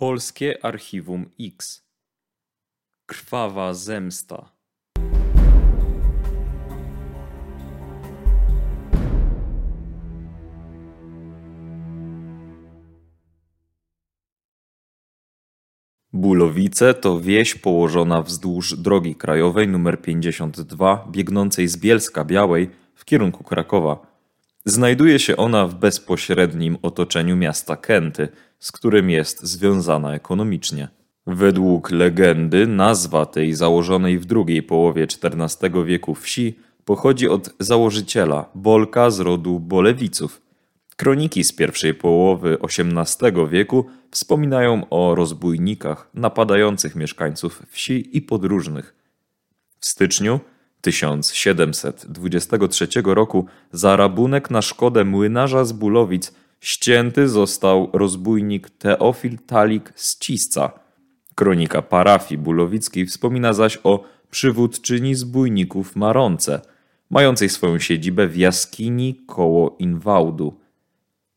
Polskie Archiwum X. Krwawa zemsta. Bulowice to wieś położona wzdłuż drogi krajowej nr 52 biegnącej z Bielska Białej w kierunku Krakowa. Znajduje się ona w bezpośrednim otoczeniu miasta Kęty, z którym jest związana ekonomicznie. Według legendy nazwa tej założonej w drugiej połowie XIV wieku wsi pochodzi od założyciela, Bolka z rodu Bolewiców. Kroniki z pierwszej połowy XVIII wieku wspominają o rozbójnikach napadających mieszkańców wsi i podróżnych. W styczniu 1723 roku za rabunek na szkodę młynarza z Bulowic ścięty został rozbójnik Teofil Talik z Cisca. Kronika parafii bulowickiej wspomina zaś o przywódczyni zbójników Maronce, mającej swoją siedzibę w jaskini koło Inwałdu.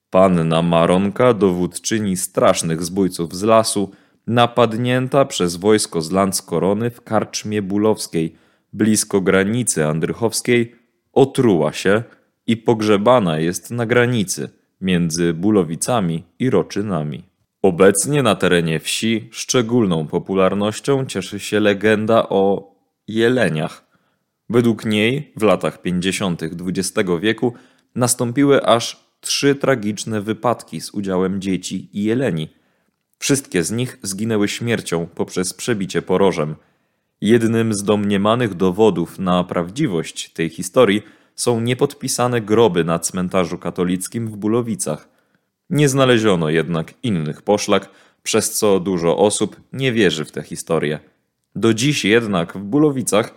Panna Maronka, dowódczyni strasznych zbójców z lasu, napadnięta przez wojsko z Landskorony w karczmie bulowskiej, blisko granicy andrychowskiej, otruła się i pogrzebana jest na granicy między Bulowicami i Roczynami. Obecnie na terenie wsi szczególną popularnością cieszy się legenda o jeleniach. Według niej w latach 50. XX wieku nastąpiły aż trzy tragiczne wypadki z udziałem dzieci i jeleni. Wszystkie z nich zginęły śmiercią poprzez przebicie porożem. Jednym z domniemanych dowodów na prawdziwość tej historii są niepodpisane groby na cmentarzu katolickim w Bulowicach. Nie znaleziono jednak innych poszlak, przez co dużo osób nie wierzy w tę historię. Do dziś jednak w Bulowicach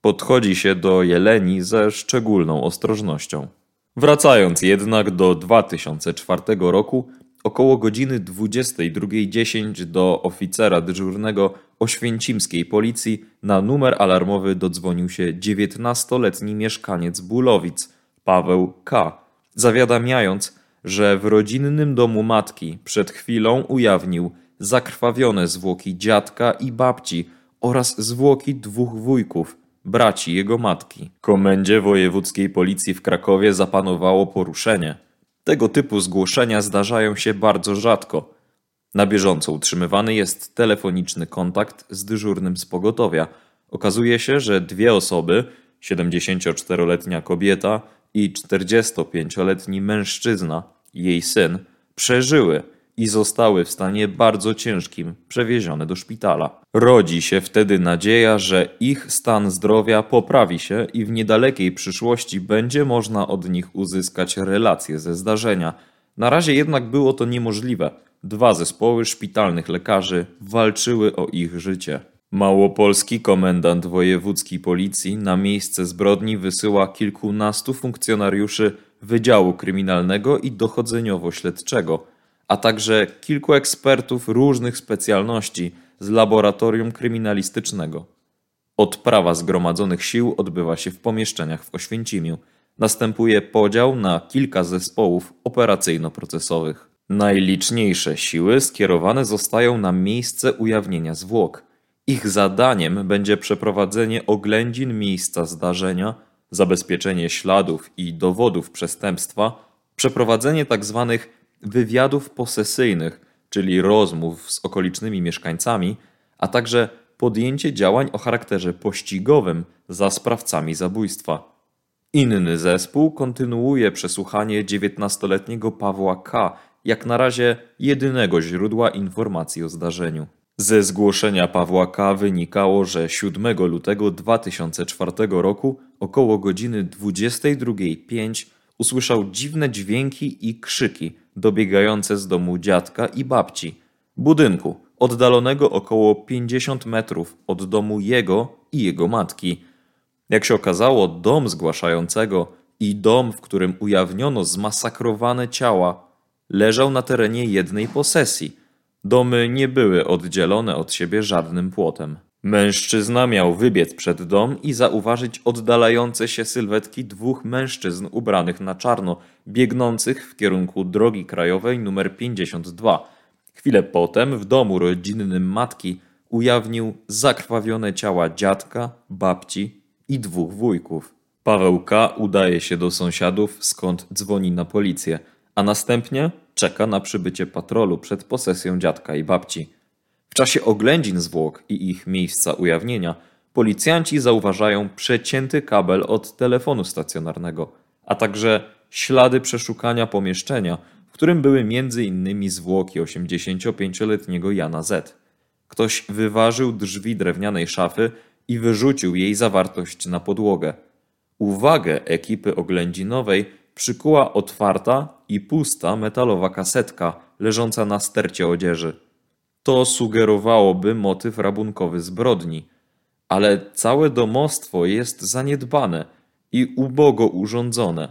podchodzi się do jeleni ze szczególną ostrożnością. Wracając jednak do 2004 roku, około godziny 22.10 do oficera dyżurnego oświęcimskiej policji na numer alarmowy dodzwonił się 19-letni mieszkaniec Bulowic, Paweł K., zawiadamiając, że w rodzinnym domu matki przed chwilą ujawnił zakrwawione zwłoki dziadka i babci oraz zwłoki dwóch wujków – braci jego matki. Komendzie wojewódzkiej policji w Krakowie zapanowało poruszenie. Tego typu zgłoszenia zdarzają się bardzo rzadko. Na bieżąco utrzymywany jest telefoniczny kontakt z dyżurnym z pogotowia. Okazuje się, że dwie osoby, 74-letnia kobieta i 45-letni mężczyzna, jej syn, przeżyły i zostały w stanie bardzo ciężkim przewiezione do szpitala. Rodzi się wtedy nadzieja, że ich stan zdrowia poprawi się i w niedalekiej przyszłości będzie można od nich uzyskać relacje ze zdarzenia. Na razie jednak było to niemożliwe. Dwa zespoły szpitalnych lekarzy walczyły o ich życie. Małopolski komendant wojewódzki policji na miejsce zbrodni wysyła kilkunastu funkcjonariuszy Wydziału Kryminalnego i Dochodzeniowo-Śledczego – a także kilku ekspertów różnych specjalności z laboratorium kryminalistycznego. Odprawa zgromadzonych sił odbywa się w pomieszczeniach w Oświęcimiu. Następuje podział na kilka zespołów operacyjno-procesowych. Najliczniejsze siły skierowane zostają na miejsce ujawnienia zwłok. Ich zadaniem będzie przeprowadzenie oględzin miejsca zdarzenia, zabezpieczenie śladów i dowodów przestępstwa, przeprowadzenie tzw. Wywiadów posesyjnych, czyli rozmów z okolicznymi mieszkańcami, a także podjęcie działań o charakterze pościgowym za sprawcami zabójstwa. Inny zespół kontynuuje przesłuchanie 19-letniego Pawła K., jak na razie jedynego źródła informacji o zdarzeniu. Ze zgłoszenia Pawła K. wynikało, że 7 lutego 2004 roku około godziny 22.05 usłyszał dziwne dźwięki i krzyki dobiegające z domu dziadka i babci, budynku oddalonego około 50 metrów od domu jego i jego matki. Jak się okazało, dom zgłaszającego i dom, w którym ujawniono zmasakrowane ciała, leżał na terenie jednej posesji. Domy nie były oddzielone od siebie żadnym płotem. Mężczyzna miał wybiec przed dom i zauważyć oddalające się sylwetki dwóch mężczyzn ubranych na czarno, biegnących w kierunku drogi krajowej nr 52. Chwilę potem w domu rodzinnym matki ujawnił zakrwawione ciała dziadka, babci i dwóch wujków. Paweł K. udaje się do sąsiadów, skąd dzwoni na policję, a następnie czeka na przybycie patrolu przed posesją dziadka i babci. W czasie oględzin zwłok i ich miejsca ujawnienia policjanci zauważają przecięty kabel od telefonu stacjonarnego, a także ślady przeszukania pomieszczenia, w którym były m.in. zwłoki 85-letniego Jana Z. Ktoś wyważył drzwi drewnianej szafy i wyrzucił jej zawartość na podłogę. Uwagę ekipy oględzinowej przykuła otwarta i pusta metalowa kasetka leżąca na stercie odzieży. To sugerowałoby motyw rabunkowy zbrodni, ale całe domostwo jest zaniedbane i ubogo urządzone.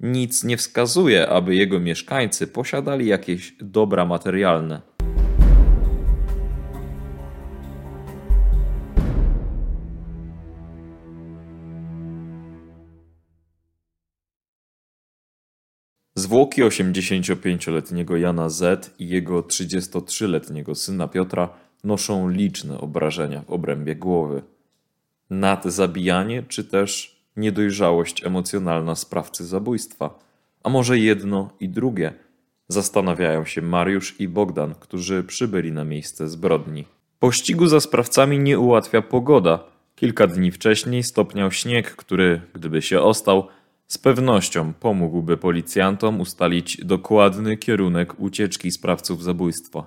Nic nie wskazuje, aby jego mieszkańcy posiadali jakieś dobra materialne. Zwłoki 85-letniego Jana Z i jego 33-letniego syna Piotra noszą liczne obrażenia w obrębie głowy. Nadzabijanie czy też niedojrzałość emocjonalna sprawcy zabójstwa, a może jedno i drugie, zastanawiają się Mariusz i Bogdan, którzy przybyli na miejsce zbrodni. Pościgu za sprawcami nie ułatwia pogoda. Kilka dni wcześniej stopniał śnieg, który, gdyby się ostał, z pewnością pomógłby policjantom ustalić dokładny kierunek ucieczki sprawców zabójstwa.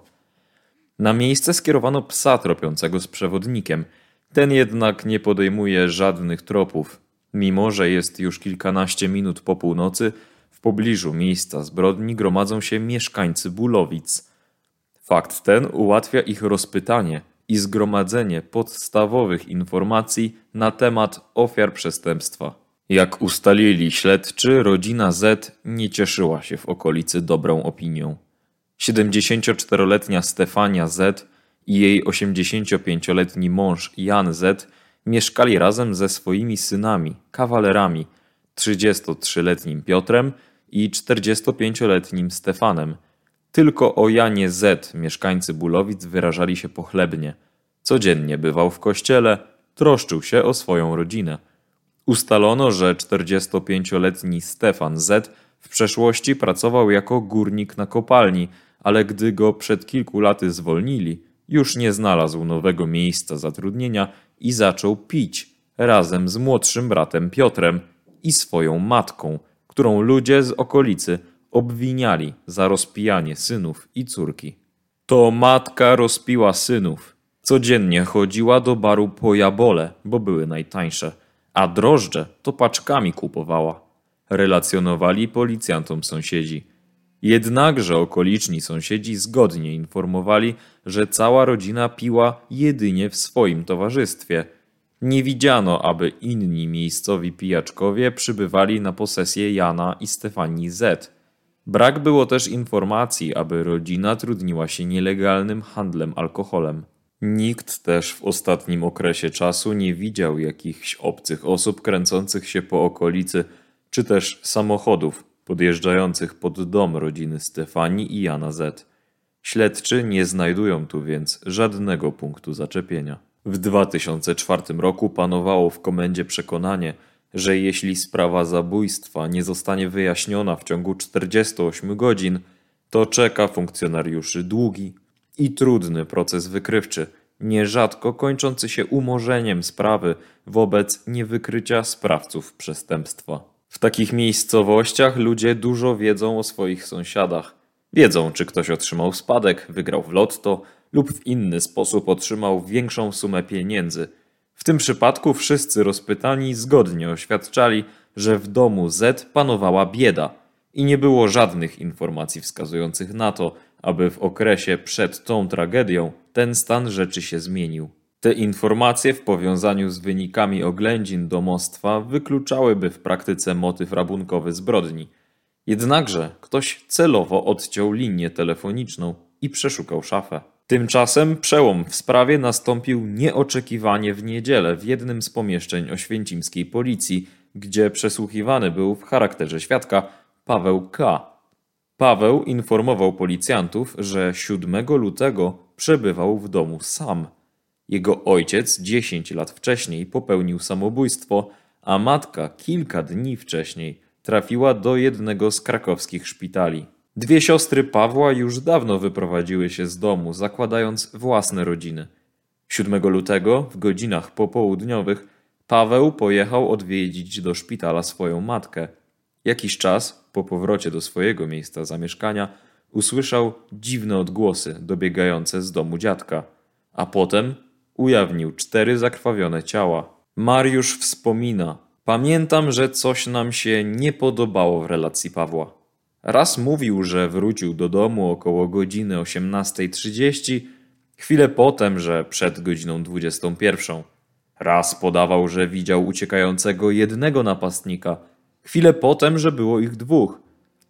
Na miejsce skierowano psa tropiącego z przewodnikiem. Ten jednak nie podejmuje żadnych tropów. Mimo, że jest już kilkanaście minut po północy, w pobliżu miejsca zbrodni gromadzą się mieszkańcy Bulowic. Fakt ten ułatwia ich rozpytanie i zgromadzenie podstawowych informacji na temat ofiar przestępstwa. Jak ustalili śledczy, rodzina Z nie cieszyła się w okolicy dobrą opinią. 74-letnia Stefania Z i jej 85-letni mąż Jan Z mieszkali razem ze swoimi synami, kawalerami, 33-letnim Piotrem i 45-letnim Stefanem. Tylko o Janie Z mieszkańcy Bulowic wyrażali się pochlebnie. Codziennie bywał w kościele, troszczył się o swoją rodzinę. Ustalono, że 45-letni Stefan Z w przeszłości pracował jako górnik na kopalni, ale gdy go przed kilku laty zwolnili, już nie znalazł nowego miejsca zatrudnienia i zaczął pić razem z młodszym bratem Piotrem i swoją matką, którą ludzie z okolicy obwiniali za rozpijanie synów i córki. To matka rozpiła synów. Codziennie chodziła do baru po jabole, bo były najtańsze – a drożdże to paczkami kupowała. Relacjonowali policjantom sąsiedzi. Jednakże okoliczni sąsiedzi zgodnie informowali, że cała rodzina piła jedynie w swoim towarzystwie. Nie widziano, aby inni miejscowi pijaczkowie przybywali na posesję Jana i Stefanii Z. Brak było też informacji, aby rodzina trudniła się nielegalnym handlem alkoholem. Nikt też w ostatnim okresie czasu nie widział jakichś obcych osób kręcących się po okolicy, czy też samochodów podjeżdżających pod dom rodziny Stefanii i Jana Z. Śledczy nie znajdują tu więc żadnego punktu zaczepienia. W 2004 roku panowało w komendzie przekonanie, że jeśli sprawa zabójstwa nie zostanie wyjaśniona w ciągu 48 godzin, to czeka funkcjonariuszy długi, i trudny proces wykrywczy, nierzadko kończący się umorzeniem sprawy wobec niewykrycia sprawców przestępstwa. W takich miejscowościach ludzie dużo wiedzą o swoich sąsiadach. Wiedzą, czy ktoś otrzymał spadek, wygrał w lotto lub w inny sposób otrzymał większą sumę pieniędzy. W tym przypadku wszyscy rozpytani zgodnie oświadczali, że w domu Z panowała bieda i nie było żadnych informacji wskazujących na to, aby w okresie przed tą tragedią ten stan rzeczy się zmienił. Te informacje w powiązaniu z wynikami oględzin domostwa wykluczałyby w praktyce motyw rabunkowy zbrodni. Jednakże ktoś celowo odciął linię telefoniczną i przeszukał szafę. Tymczasem przełom w sprawie nastąpił nieoczekiwanie w niedzielę w jednym z pomieszczeń oświęcimskiej policji, gdzie przesłuchiwany był w charakterze świadka Paweł K., Paweł informował policjantów, że 7 lutego przebywał w domu sam. Jego ojciec 10 lat wcześniej popełnił samobójstwo, a matka kilka dni wcześniej trafiła do jednego z krakowskich szpitali. Dwie siostry Pawła już dawno wyprowadziły się z domu, zakładając własne rodziny. 7 lutego, w godzinach popołudniowych, Paweł pojechał odwiedzić do szpitala swoją matkę. Jakiś czas po powrocie do swojego miejsca zamieszkania usłyszał dziwne odgłosy dobiegające z domu dziadka, a potem ujawnił cztery zakrwawione ciała. Mariusz wspomina: Pamiętam, że coś nam się nie podobało w relacji Pawła. Raz mówił, że wrócił do domu około godziny 18.30, chwilę potem, że przed godziną 21. Raz podawał, że widział uciekającego jednego napastnika, chwilę potem, że było ich dwóch.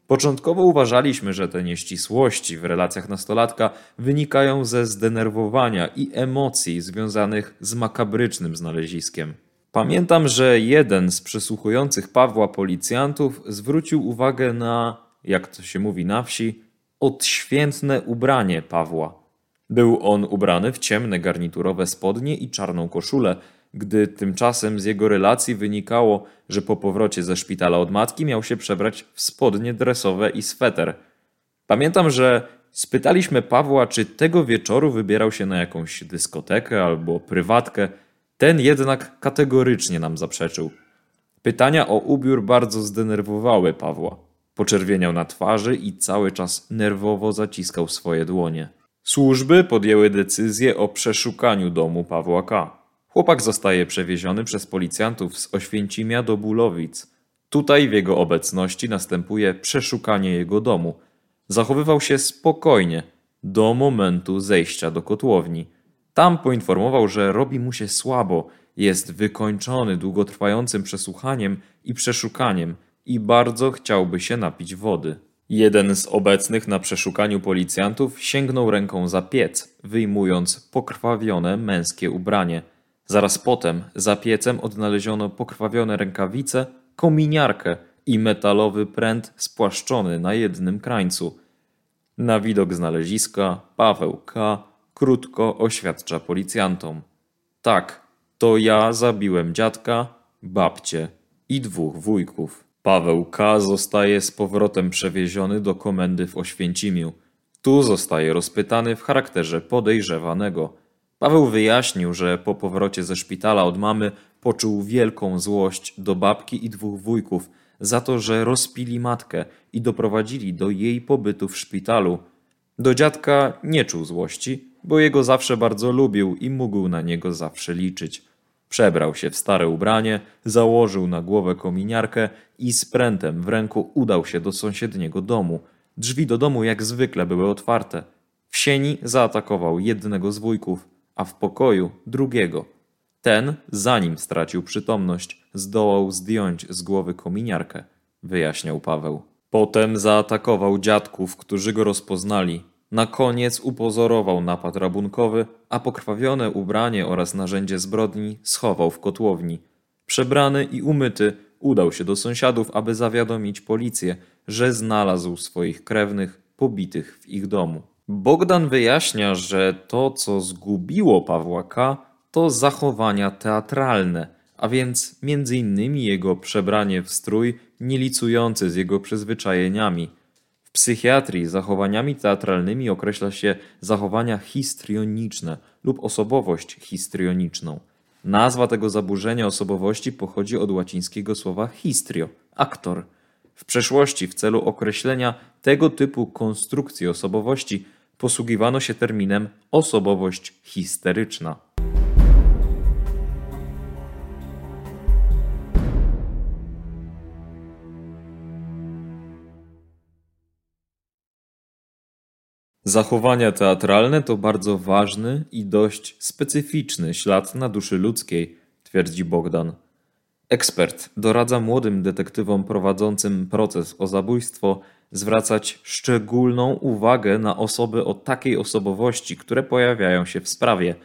Początkowo uważaliśmy, że te nieścisłości w relacjach nastolatka wynikają ze zdenerwowania i emocji związanych z makabrycznym znaleziskiem. Pamiętam, że jeden z przesłuchujących Pawła policjantów zwrócił uwagę na, jak to się mówi na wsi, odświętne ubranie Pawła. Był on ubrany w ciemne garniturowe spodnie i czarną koszulę, gdy tymczasem z jego relacji wynikało, że po powrocie ze szpitala od matki miał się przebrać w spodnie dresowe i sweter. Pamiętam, że spytaliśmy Pawła, czy tego wieczoru wybierał się na jakąś dyskotekę albo prywatkę. Ten jednak kategorycznie nam zaprzeczył. Pytania o ubiór bardzo zdenerwowały Pawła. Poczerwieniał na twarzy i cały czas nerwowo zaciskał swoje dłonie. Służby podjęły decyzję o przeszukaniu domu Pawła K. Chłopak zostaje przewieziony przez policjantów z Oświęcimia do Bulowic. Tutaj w jego obecności następuje przeszukanie jego domu. Zachowywał się spokojnie do momentu zejścia do kotłowni. Tam poinformował, że robi mu się słabo, jest wykończony długotrwającym przesłuchaniem i przeszukaniem i bardzo chciałby się napić wody. Jeden z obecnych na przeszukaniu policjantów sięgnął ręką za piec, wyjmując pokrwawione męskie ubranie – Zaraz potem za piecem odnaleziono pokrwawione rękawice, kominiarkę i metalowy pręt spłaszczony na jednym krańcu. Na widok znaleziska Paweł K. krótko oświadcza policjantom. Tak, to ja zabiłem dziadka, babcię i dwóch wujków. Paweł K. zostaje z powrotem przewieziony do komendy w Oświęcimiu. Tu zostaje rozpytany w charakterze podejrzewanego – Paweł wyjaśnił, że po powrocie ze szpitala od mamy poczuł wielką złość do babki i dwóch wujków za to, że rozpili matkę i doprowadzili do jej pobytu w szpitalu. Do dziadka nie czuł złości, bo jego zawsze bardzo lubił i mógł na niego zawsze liczyć. Przebrał się w stare ubranie, założył na głowę kominiarkę i z prętem w ręku udał się do sąsiedniego domu. Drzwi do domu jak zwykle były otwarte. W sieni zaatakował jednego z wujków a w pokoju drugiego. Ten, zanim stracił przytomność, zdołał zdjąć z głowy kominiarkę, wyjaśniał Paweł. Potem zaatakował dziadków, którzy go rozpoznali. Na koniec upozorował napad rabunkowy, a pokrwawione ubranie oraz narzędzie zbrodni schował w kotłowni. Przebrany i umyty, udał się do sąsiadów, aby zawiadomić policję, że znalazł swoich krewnych pobitych w ich domu. Bogdan wyjaśnia, że to, co zgubiło Pawła K., to zachowania teatralne, a więc innymi jego przebranie w strój nielicujący z jego przyzwyczajeniami. W psychiatrii zachowaniami teatralnymi określa się zachowania histrioniczne lub osobowość histrioniczną. Nazwa tego zaburzenia osobowości pochodzi od łacińskiego słowa histrio, aktor. W przeszłości w celu określenia tego typu konstrukcji osobowości posługiwano się terminem osobowość histeryczna. Zachowania teatralne to bardzo ważny i dość specyficzny ślad na duszy ludzkiej, twierdzi Bogdan. Ekspert doradza młodym detektywom prowadzącym proces o zabójstwo zwracać szczególną uwagę na osoby o takiej osobowości, które pojawiają się w sprawie.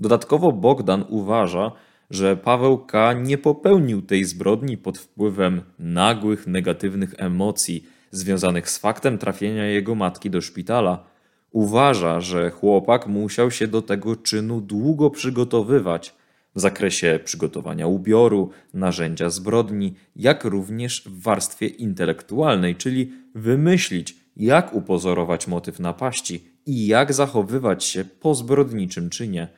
Dodatkowo Bogdan uważa, że Paweł K. nie popełnił tej zbrodni pod wpływem nagłych, negatywnych emocji, związanych z faktem trafienia jego matki do szpitala, uważa, że chłopak musiał się do tego czynu długo przygotowywać w zakresie przygotowania ubioru, narzędzia zbrodni, jak również w warstwie intelektualnej, czyli wymyślić, jak upozorować motyw napaści i jak zachowywać się po zbrodniczym czynie.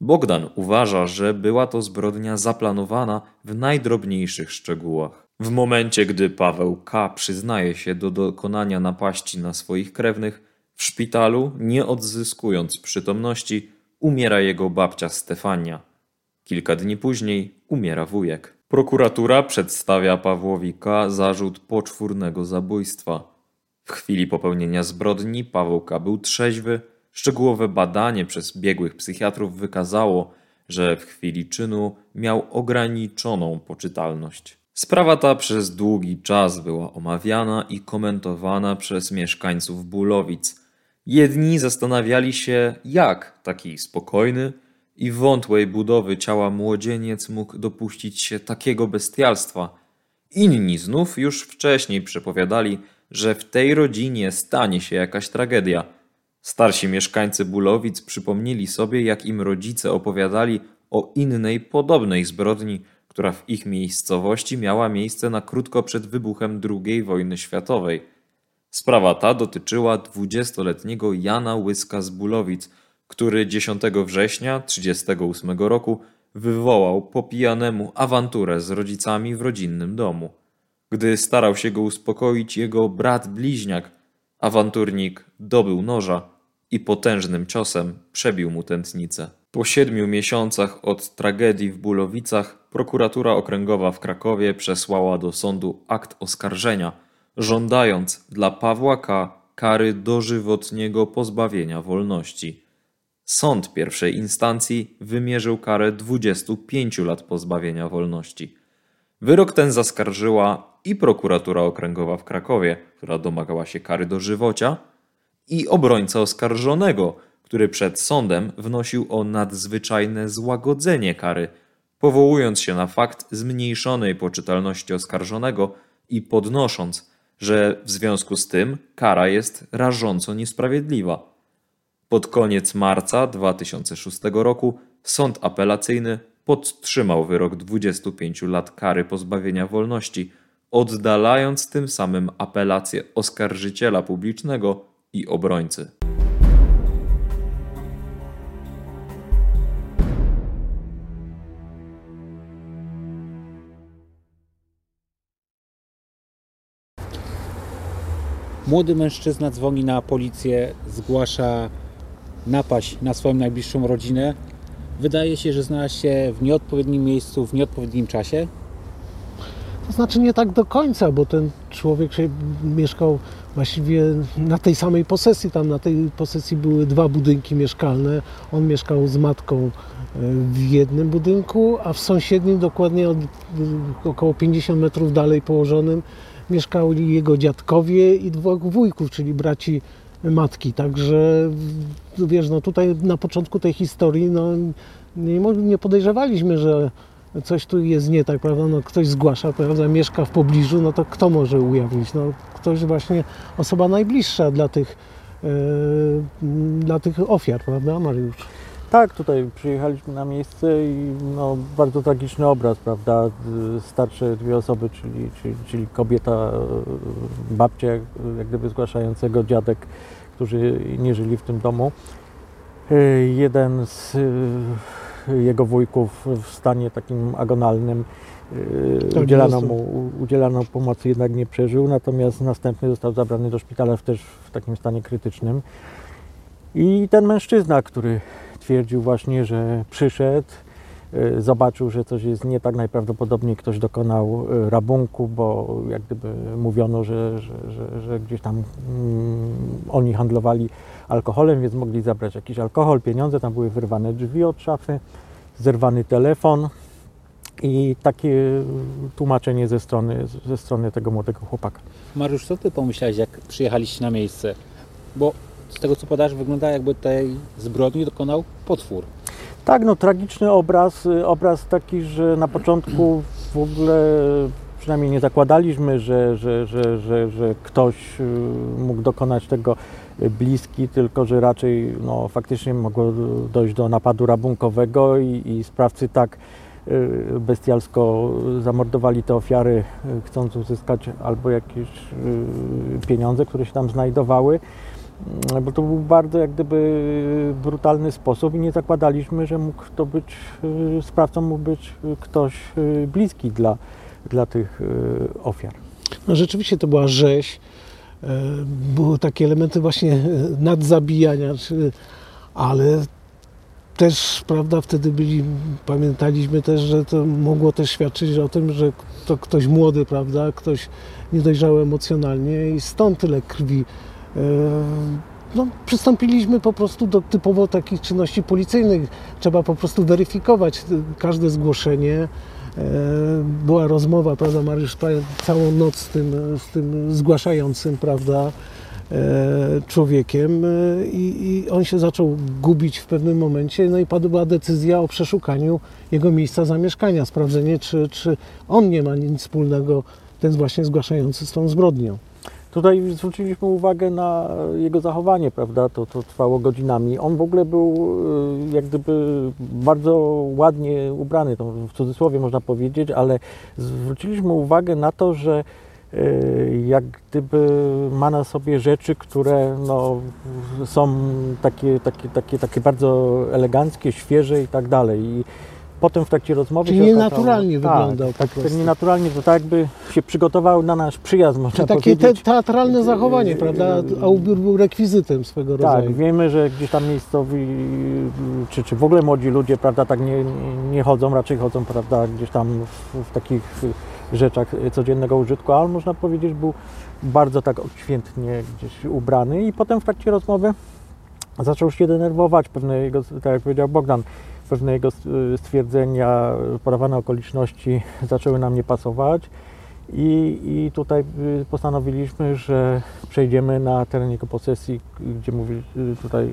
Bogdan uważa, że była to zbrodnia zaplanowana w najdrobniejszych szczegółach. W momencie, gdy Paweł K. przyznaje się do dokonania napaści na swoich krewnych, w szpitalu, nie odzyskując przytomności, umiera jego babcia Stefania. Kilka dni później umiera wujek. Prokuratura przedstawia Pawłowi K. zarzut poczwórnego zabójstwa. W chwili popełnienia zbrodni Paweł K. był trzeźwy. Szczegółowe badanie przez biegłych psychiatrów wykazało, że w chwili czynu miał ograniczoną poczytalność. Sprawa ta przez długi czas była omawiana i komentowana przez mieszkańców Bulowic. Jedni zastanawiali się, jak taki spokojny i wątłej budowy ciała młodzieniec mógł dopuścić się takiego bestialstwa. Inni znów już wcześniej przepowiadali, że w tej rodzinie stanie się jakaś tragedia. Starsi mieszkańcy Bulowic przypomnieli sobie, jak im rodzice opowiadali o innej, podobnej zbrodni, która w ich miejscowości miała miejsce na krótko przed wybuchem II wojny światowej. Sprawa ta dotyczyła dwudziestoletniego Jana Łyska z Bulowic, który 10 września 1938 roku wywołał po pijanemu awanturę z rodzicami w rodzinnym domu. Gdy starał się go uspokoić jego brat bliźniak, awanturnik dobył noża i potężnym ciosem przebił mu tętnicę. Po siedmiu miesiącach od tragedii w Bulowicach prokuratura okręgowa w Krakowie przesłała do sądu akt oskarżenia, żądając dla Pawła K. kary dożywotniego pozbawienia wolności. Sąd pierwszej instancji wymierzył karę 25 lat pozbawienia wolności. Wyrok ten zaskarżyła i prokuratura okręgowa w Krakowie, która domagała się kary dożywocia, i obrońca oskarżonego, który przed sądem wnosił o nadzwyczajne złagodzenie kary, powołując się na fakt zmniejszonej poczytalności oskarżonego i podnosząc, że w związku z tym kara jest rażąco niesprawiedliwa. Pod koniec marca 2006 roku sąd apelacyjny podtrzymał wyrok 25 lat kary pozbawienia wolności, oddalając tym samym apelację oskarżyciela publicznego i obrońcy. Młody mężczyzna dzwoni na policję, zgłasza napaść na swoją najbliższą rodzinę. Wydaje się, że znalazł się w nieodpowiednim miejscu, w nieodpowiednim czasie. To znaczy nie tak do końca, bo ten człowiek się mieszkał właściwie na tej samej posesji. Tam na tej posesji były dwa budynki mieszkalne. On mieszkał z matką e, w jednym budynku, a w sąsiednim, dokładnie od, około 50 metrów dalej położonym, mieszkali jego dziadkowie i dwóch wujków, czyli braci matki. Także wiesz, no tutaj na początku tej historii no, nie, nie podejrzewaliśmy, że coś tu jest nie tak, prawda? No, ktoś zgłasza, prawda? mieszka w pobliżu, no to kto może ujawnić? No, ktoś właśnie, osoba najbliższa dla tych, yy, dla tych ofiar, prawda, Mariusz? Tak, tutaj przyjechaliśmy na miejsce i no, bardzo tragiczny obraz, prawda? Starsze dwie osoby, czyli, czyli, czyli kobieta, babcia, jak gdyby zgłaszającego dziadek, którzy nie żyli w tym domu. Jeden z jego wujków w stanie takim agonalnym tak, udzielano mu udzielano pomocy, jednak nie przeżył, natomiast następny został zabrany do szpitala też w takim stanie krytycznym. I ten mężczyzna, który twierdził właśnie, że przyszedł, y, zobaczył, że coś jest nie tak, najprawdopodobniej ktoś dokonał y, rabunku, bo jak gdyby mówiono, że, że, że, że gdzieś tam mm, oni handlowali alkoholem, więc mogli zabrać jakiś alkohol, pieniądze, tam były wyrwane drzwi od szafy, zerwany telefon i takie tłumaczenie ze strony, ze strony tego młodego chłopaka. Mariusz, co ty pomyślałeś, jak przyjechaliście na miejsce? Bo z tego co podasz, wygląda jakby tej zbrodni dokonał potwór. Tak, no tragiczny obraz, obraz taki, że na początku w ogóle przynajmniej nie zakładaliśmy, że, że, że, że, że ktoś y, mógł dokonać tego bliski, tylko że raczej no, faktycznie mogło dojść do napadu rabunkowego i, i sprawcy tak y, bestialsko zamordowali te ofiary, y, chcąc uzyskać albo jakieś y, pieniądze, które się tam znajdowały, bo to był bardzo jak gdyby brutalny sposób i nie zakładaliśmy, że mógł to być, y, sprawcą mógł być ktoś y, bliski dla, dla tych y, ofiar. No rzeczywiście to była rzeź. Były takie elementy właśnie nadzabijania, ale też, prawda, wtedy byli, pamiętaliśmy też, że to mogło też świadczyć o tym, że to ktoś młody, prawda, ktoś niedojrzały emocjonalnie i stąd tyle krwi. E, No, przystąpiliśmy po prostu do typowo takich czynności policyjnych. Trzeba po prostu weryfikować y, każde zgłoszenie. E, Była rozmowa, prawda, Mariusz całą noc z tym, z tym zgłaszającym, prawda, człowiekiem i, i on się zaczął gubić w pewnym momencie, no i padła decyzja o przeszukaniu jego miejsca zamieszkania, sprawdzenie, czy, czy on nie ma nic wspólnego, ten właśnie zgłaszający z tą zbrodnią. Tutaj zwróciliśmy uwagę na jego zachowanie, prawda? To, to trwało godzinami. On w ogóle był y, jak gdyby bardzo ładnie ubrany, to w cudzysłowie można powiedzieć, ale zwróciliśmy uwagę na to, że y, jak gdyby ma na sobie rzeczy, które no, są takie, takie, takie, takie bardzo eleganckie, świeże i tak dalej. I potem w trakcie rozmowy Czyli się nienaturalnie okazało- wyglądał po tak, tak, prostu. tak nienaturalnie, to tak jakby się przygotował na nasz przyjazd, można Czy takie te, teatralne zachowanie, prawda? A ubiór był rekwizytem swego Tak, rodzaju. wiemy, że gdzieś tam miejscowi, czy, czy w ogóle młodzi ludzie, prawda, tak nie, nie chodzą, raczej chodzą, prawda, gdzieś tam w, w takich rzeczach codziennego użytku, ale można powiedzieć, był bardzo tak odświętnie gdzieś ubrany i potem w trakcie rozmowy zaczął się denerwować, pewne jego, tak jak powiedział Bogdan, pewne jego y, stwierdzenia, podawane okoliczności zaczęły nam nie pasować. I, I tutaj y, postanowiliśmy, że przejdziemy na teren jego posesji, gdzie mówi, y, tutaj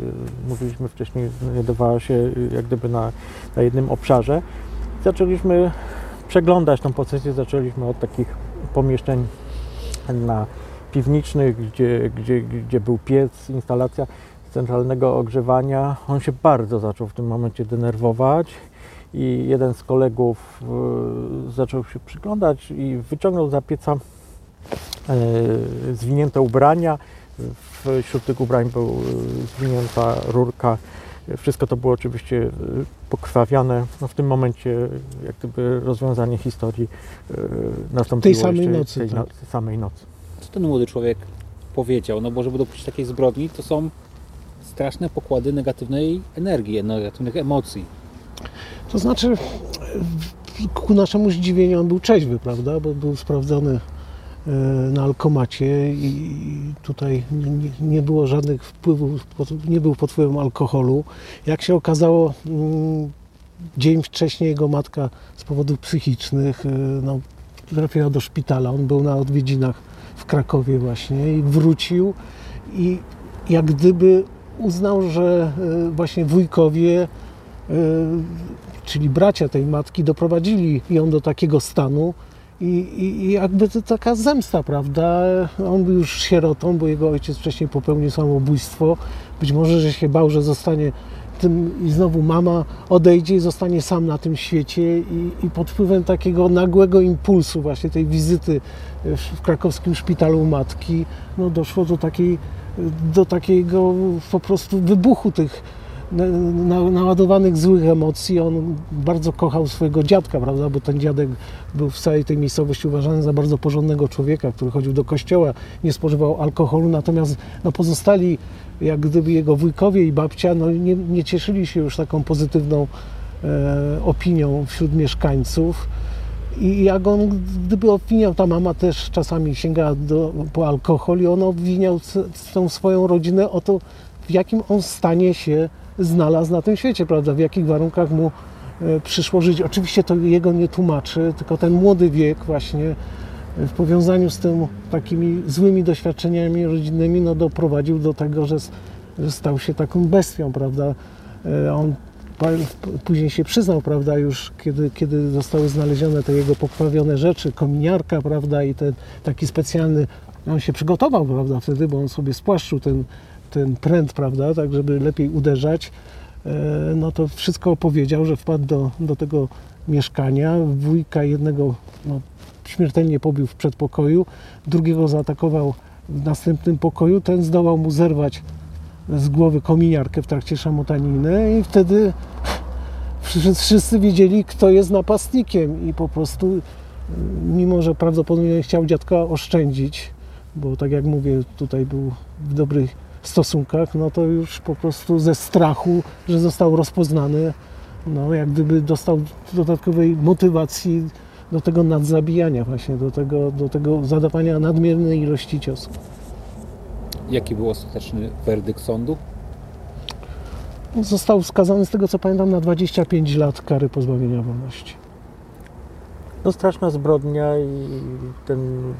mówiliśmy wcześniej, znajdowała się jak gdyby na, na jednym obszarze. Zaczęliśmy przeglądać tą posesję, zaczęliśmy od takich pomieszczeń na piwnicznych, gdzie, gdzie, gdzie był piec, instalacja centralnego ogrzewania. On się bardzo zaczął w tym momencie denerwować i jeden z kolegów y, zaczął się przyglądać i wyciągnął za pieca y, zwinięte ubrania. Wśród tych ubrań był y, zwinięta rurka. Wszystko to było oczywiście pokrwawiane. No w tym momencie jak gdyby rozwiązanie historii nastąpiło samej jeszcze nocy, tej tak. no, samej nocy. Co ten młody człowiek powiedział? No bo żeby dopuścić takiej zbrodni, to są straszne pokłady negatywnej energii, negatywnych emocji. To znaczy, ku naszemu zdziwieniu on był trzeźwy, prawda? Bo był sprawdzony e, na alkomacie i tutaj nie, było żadnych wpływów, nie był pod wpływem alkoholu. Jak się okazało, mm, dzień wcześniej jego matka z powodów psychicznych e, no, trafiła do szpitala. On był na odwiedzinach w Krakowie właśnie i wrócił i jak gdyby uznał, że e, właśnie wujkowie e, czyli bracia tej matki, doprowadzili ją do takiego stanu i, i, jakby to taka zemsta, prawda? On był już sierotą, bo jego ojciec wcześniej popełnił samobójstwo. Być może, że się bał, że zostanie tym i znowu mama odejdzie i zostanie sam na tym świecie i, i pod wpływem takiego nagłego impulsu właśnie tej wizyty w, w krakowskim szpitalu matki, no doszło do takiej do takiego po prostu wybuchu tych na, na, naładowanych złych emocji. On bardzo kochał swojego dziadka, prawda? Bo ten dziadek był w całej tej miejscowości uważany za bardzo porządnego człowieka, który chodził do kościoła, nie spożywał alkoholu, natomiast no, pozostali, jak gdyby jego wujkowie i babcia, no, nie, nie cieszyli się już taką pozytywną e, opinią wśród mieszkańców. I jak on, gdyby obwiniał, ta mama też czasami sięgała do, po alkohol i on obwiniał tą swoją rodzinę o to, w jakim on stanie się znalazł na tym świecie, prawda? W jakich warunkach mu e, przyszło żyć. Oczywiście to jego nie tłumaczy, tylko ten młody wiek właśnie e, w powiązaniu z tym takimi złymi doświadczeniami rodzinnymi, no doprowadził do tego, że, że stał się taką bestią, prawda? E, On później się przyznał, prawda, już kiedy, kiedy zostały znalezione te jego poprawione rzeczy, kominiarka, prawda, i ten taki specjalny, on się przygotował, prawda, wtedy, bo on sobie spłaszczył ten, ten pręt, prawda, tak żeby lepiej uderzać, e, no to wszystko opowiedział, że wpadł do, do tego mieszkania, wujka jednego no, śmiertelnie pobił w przedpokoju, drugiego zaatakował w następnym pokoju, ten zdołał mu zerwać z głowy kominiarkę w trakcie szamotaniny i wtedy wszyscy, wiedzieli, kto jest napastnikiem i po prostu, y, mimo że prawdopodobnie chciał dziadka oszczędzić, bo tak jak mówię, tutaj był w dobrych stosunkach, no to już po prostu ze strachu, że został rozpoznany, no jak gdyby dostał dodatkowej motywacji do tego nadzabijania właśnie, do tego, do tego zadawania nadmiernej ilości ciosów. Jaki był ostateczny werdykt sądu? Został skazany, z tego co pamiętam, na 25 lat kary pozbawienia wolności. No straszna zbrodnia i ten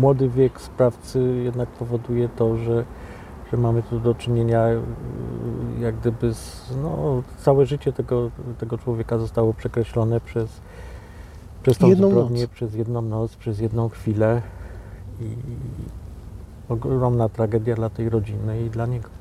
młody wiek sprawcy jednak powoduje to, że, że mamy tu do czynienia y, jak gdyby z, no, całe życie tego, tego człowieka zostało przekreślone przez, przez tą Jedną zbrodnię, noc. przez jedną noc, przez jedną chwilę i ogromna tragedia dla tej rodziny i dla niego.